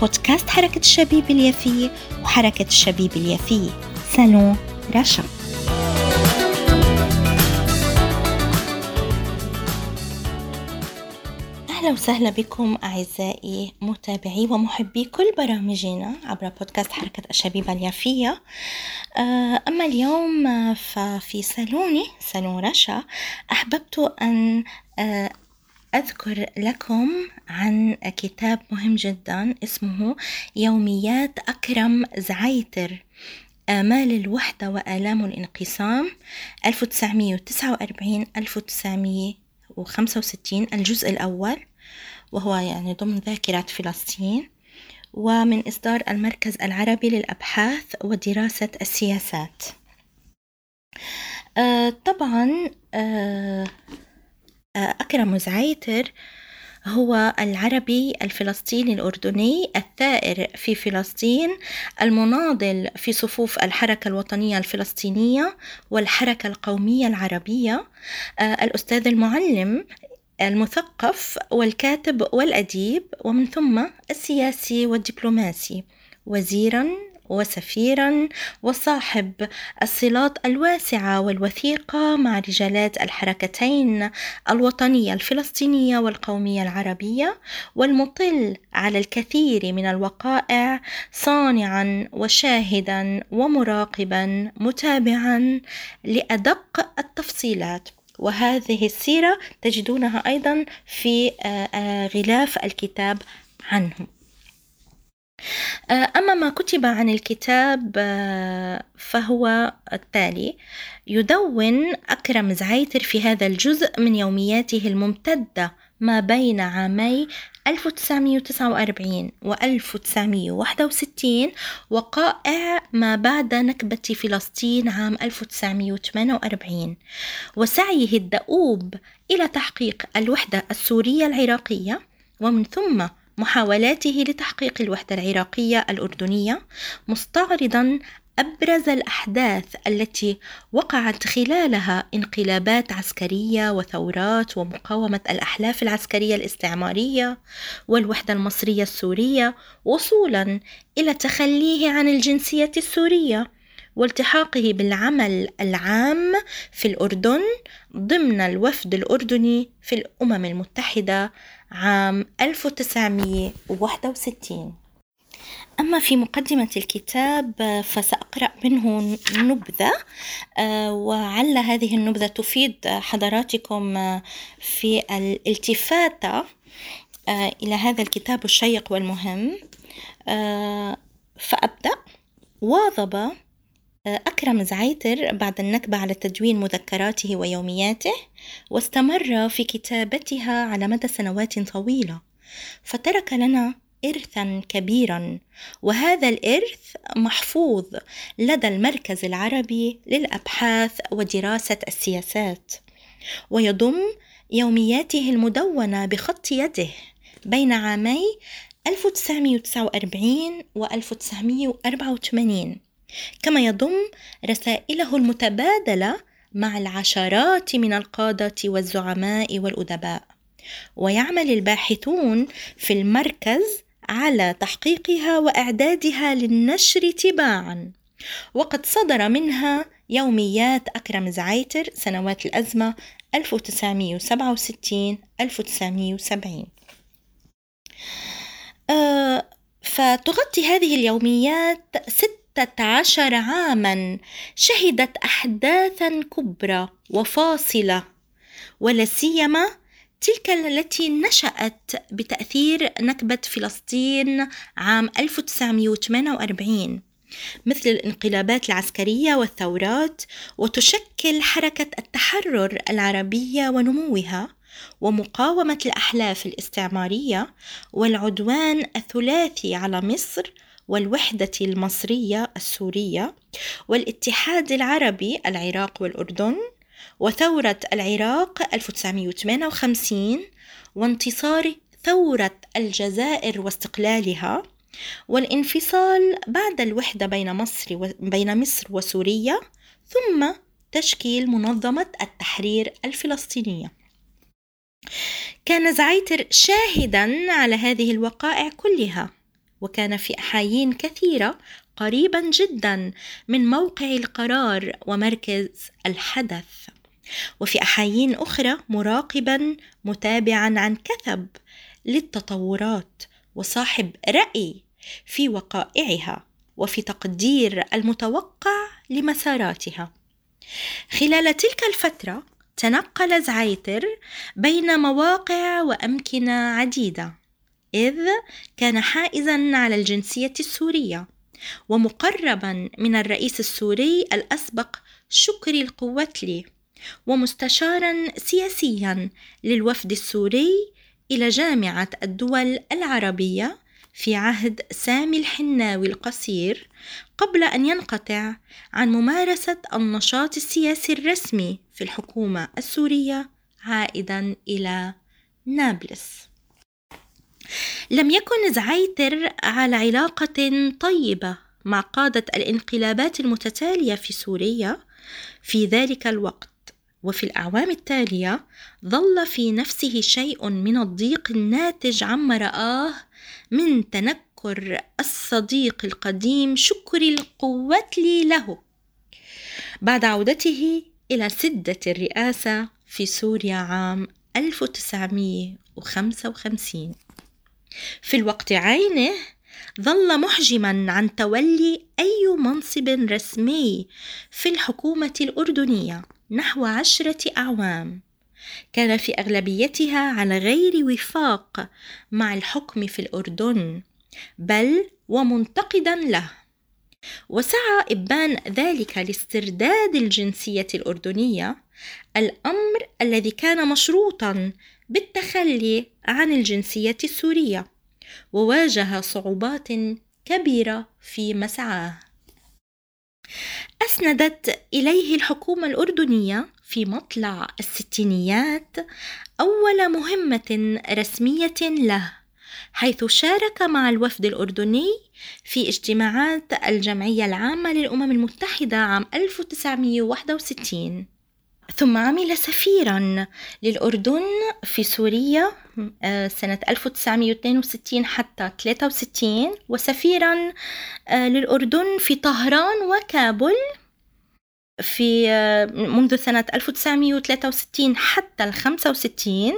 بودكاست حركة الشبيب اليافية وحركة الشبيب اليافية سالون رشا أهلا وسهلا بكم أعزائي متابعي ومحبي كل برامجنا عبر بودكاست حركة الشبيبة اليافية. آه، أما اليوم ففي صالوني صالون رشا أحببت أن آه، أذكر لكم عن كتاب مهم جدا اسمه يوميات أكرم زعيتر آمال الوحدة وآلام الانقسام 1949 1965 الجزء الأول وهو يعني ضمن ذاكرة فلسطين ومن إصدار المركز العربي للأبحاث ودراسة السياسات. آه طبعا آه أكرم زعيتر هو العربي الفلسطيني الأردني الثائر في فلسطين المناضل في صفوف الحركة الوطنية الفلسطينية والحركة القومية العربية. الأستاذ المعلم المثقف والكاتب والأديب ومن ثم السياسي والدبلوماسي. وزيرا وسفيرا وصاحب الصلات الواسعة والوثيقة مع رجالات الحركتين الوطنية الفلسطينية والقومية العربية والمطل على الكثير من الوقائع صانعا وشاهدا ومراقبا متابعا لأدق التفصيلات. وهذه السيرة تجدونها أيضا في آه، آه، غلاف الكتاب عنهم آه، أما ما كتب عن الكتاب آه، فهو التالي يدون أكرم زعيتر في هذا الجزء من يومياته الممتدة ما بين عامي 1949 و 1961 وقائع ما بعد نكبة فلسطين عام 1948 وسعيه الدؤوب إلى تحقيق الوحدة السورية العراقية ومن ثم محاولاته لتحقيق الوحدة العراقية الأردنية مستعرضا أبرز الأحداث التي وقعت خلالها انقلابات عسكرية وثورات ومقاومة الأحلاف العسكرية الاستعمارية والوحدة المصرية السورية وصولا إلى تخليه عن الجنسية السورية. والتحاقه بالعمل العام في الأردن ضمن الوفد الأردني في الأمم المتحدة عام 1961 أما في مقدمة الكتاب فسأقرأ منه نبذة آه، وعل هذه النبذة تفيد حضراتكم في الالتفاتة آه، إلى هذا الكتاب الشيق والمهم. آه، فأبدأ. واظب أكرم زعيتر بعد النكبة على تدوين مذكراته ويومياته واستمر في كتابتها على مدى سنوات طويلة فترك لنا إرثا كبيرا وهذا الإرث محفوظ لدى المركز العربي للأبحاث ودراسة السياسات ويضم يومياته المدونة بخط يده بين عامي 1949 و 1984 كما يضم رسائله المتبادلة مع العشرات من القادة والزعماء والأدباء. ويعمل الباحثون في المركز على تحقيقها وإعدادها للنشر تباعا. وقد صدر منها يوميات أكرم زعيتر سنوات الأزمة 1967 1970 أه فتغطي هذه اليوميات ست عشر عاما شهدت أحداثا كبرى وفاصلة ولا سيما تلك التي نشأت بتأثير نكبة فلسطين عام 1948 مثل الانقلابات العسكرية والثورات وتشكل حركة التحرر العربية ونموها ومقاومة الأحلاف الاستعمارية والعدوان الثلاثي على مصر والوحدة المصرية السورية والاتحاد العربي العراق والأردن وثورة العراق 1958 وانتصار ثورة الجزائر واستقلالها والانفصال بعد الوحدة بين مصر و... بين مصر وسوريا ثم تشكيل منظمة التحرير الفلسطينية. كان زعيتر شاهدا على هذه الوقائع كلها وكان في أحايين كثيرة قريبا جدا من موقع القرار ومركز الحدث. وفي أحايين أخرى مراقبا متابعا عن كثب للتطورات وصاحب رأي في وقائعها وفي تقدير المتوقع لمساراتها. خلال تلك الفترة تنقل زعيتر بين مواقع وأمكنة عديدة. إذ كان حائزا على الجنسية السورية ومقربا من الرئيس السوري الأسبق شكري القوتلي ومستشارا سياسيا للوفد السوري إلى جامعة الدول العربية في عهد سامي الحناوي القصير قبل أن ينقطع عن ممارسة النشاط السياسي الرسمي في الحكومة السورية عائدا إلى نابلس. لم يكن زعيتر على علاقة طيبة مع قادة الانقلابات المتتالية في سوريا في ذلك الوقت وفي الأعوام التالية ظل في نفسه شيء من الضيق الناتج عما رآه من تنكر الصديق القديم شكر القوة له. بعد عودته إلى سدة الرئاسة في سوريا عام 1955 في الوقت عينه ظل محجما عن تولي أي منصب رسمي في الحكومة الأردنية نحو عشرة أعوام. كان في أغلبيتها على غير وفاق مع الحكم في الأردن بل ومنتقدا له. وسعى إبان ذلك لاسترداد الجنسية الأردنية الأمر الذي كان مشروطا بالتخلي عن الجنسية السورية. وواجه صعوبات كبيرة في مسعاه. أسندت إليه الحكومة الأردنية في مطلع الستينيات أول مهمة رسمية له حيث شارك مع الوفد الأردني في اجتماعات الجمعية العامة للأمم المتحدة عام 1961 ثم عمل سفيرا للأردن في سوريا آه، سنة 1962 حتى 63 وسفيرا آه، للأردن في طهران وكابل في منذ سنة 1963 حتى ال 65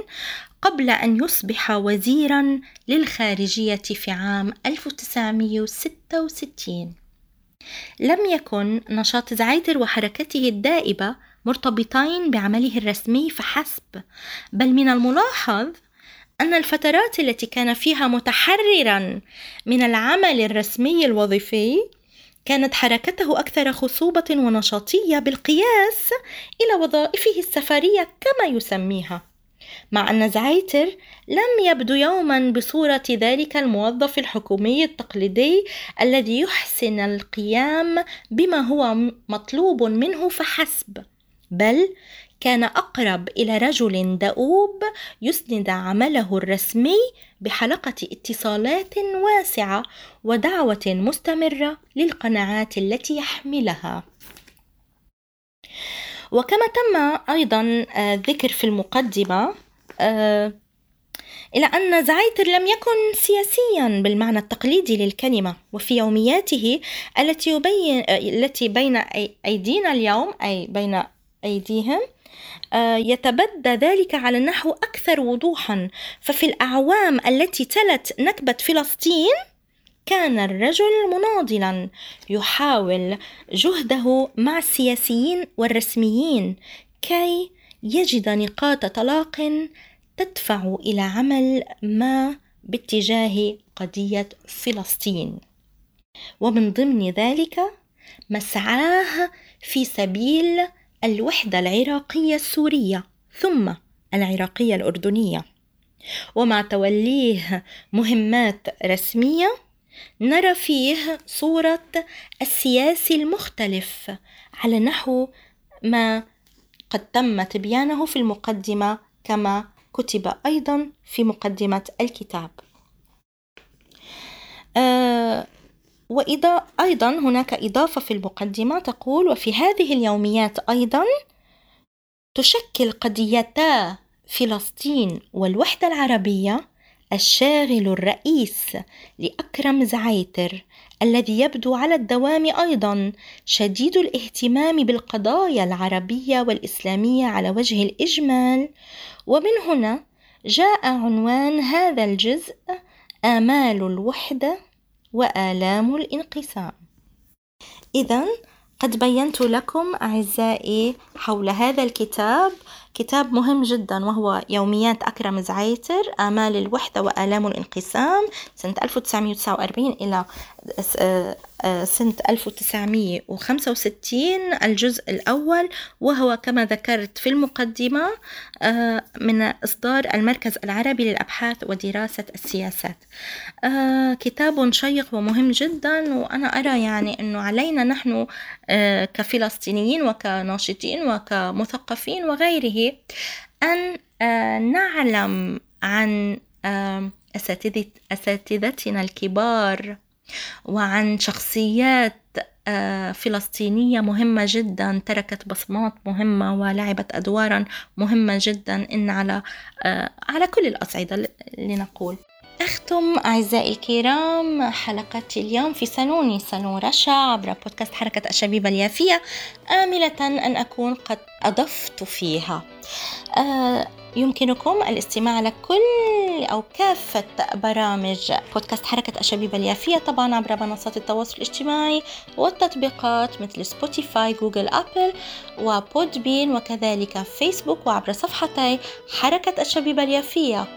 قبل أن يصبح وزيرا للخارجية في عام 1966 لم يكن نشاط زعيتر وحركته الدائبة مرتبطين بعمله الرسمي فحسب. بل من الملاحظ أن الفترات التي كان فيها متحررا من العمل الرسمي الوظيفي كانت حركته أكثر خصوبة ونشاطية بالقياس إلى وظائفه السفرية كما يسميها. مع أن زعيتر لم يبدو يوما بصورة ذلك الموظف الحكومي التقليدي الذي يحسن القيام بما هو مطلوب منه فحسب. بل كان أقرب إلى رجل دؤوب يسند عمله الرسمي بحلقة اتصالات واسعة ودعوة مستمرة للقناعات التي يحملها. وكما تم أيضا الذكر في المقدمة آه، إلى أن زعيتر لم يكن سياسيا بالمعنى التقليدي للكلمة وفي يومياته التي يبين التي بين أيدينا اليوم أي بين أيديهم آه، يتبدى ذلك على النحو أكثر وضوحا. ففي الأعوام التي تلت نكبة فلسطين كان الرجل مناضلا يحاول جهده مع السياسيين والرسميين كي يجد نقاط طلاق تدفع إلى عمل ما باتجاه قضية فلسطين. ومن ضمن ذلك مسعاه في سبيل الوحدة العراقية السورية ثم العراقية الأردنية. ومع توليه مهمات رسمية نرى فيه صورة السياسي المختلف على نحو ما قد تم تبيانه في المقدمة كما كتب أيضا في مقدمة الكتاب. آه وإذا أيضا هناك إضافة في المقدمة تقول وفي هذه اليوميات أيضا تشكل قضيتا فلسطين والوحدة العربية الشاغل الرئيس لأكرم زعيتر الذي يبدو على الدوام أيضا شديد الاهتمام بالقضايا العربية والإسلامية على وجه الإجمال ومن هنا جاء عنوان هذا الجزء آمال الوحدة وآلام الانقسام. إذا قد بينت لكم أعزائي حول هذا الكتاب. كتاب مهم جدا وهو يوميات أكرم زعيتر آمال الوحدة وآلام الانقسام سنة 1949 إلى سنة 1965 الجزء الأول وهو كما ذكرت في المقدمة آه، من إصدار المركز العربي للأبحاث ودراسة السياسات. آه، كتاب شيق ومهم جدا وأنا أرى يعني أنه علينا نحن آه، كفلسطينيين وكناشطين وكمثقفين وغيره أن نعلم عن أساتذتنا الكبار وعن شخصيات آه، فلسطينية مهمة جدا تركت بصمات مهمة ولعبت أدوارا مهمة جدا. إن على آه، على كل الأصعدة لنقول. أختم أعزائي الكرام حلقتي اليوم في سالوني سالون رشا عبر بودكاست حركة الشبيبة اليافية آملة أن أكون قد أضفت فيها. آه يمكنكم الاستماع على كل أو كافة برامج بودكاست حركة الشبيبة اليافية طبعا عبر منصات التواصل الاجتماعي والتطبيقات مثل Spotify Google Apple و Podbean وكذلك فيسبوك وعبر صفحتي حركة الشبيبة اليافية.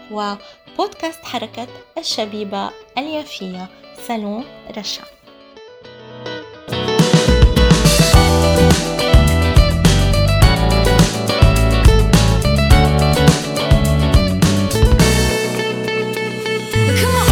بودكاست حركة الشبيبة اليافية صالون رشا Come on.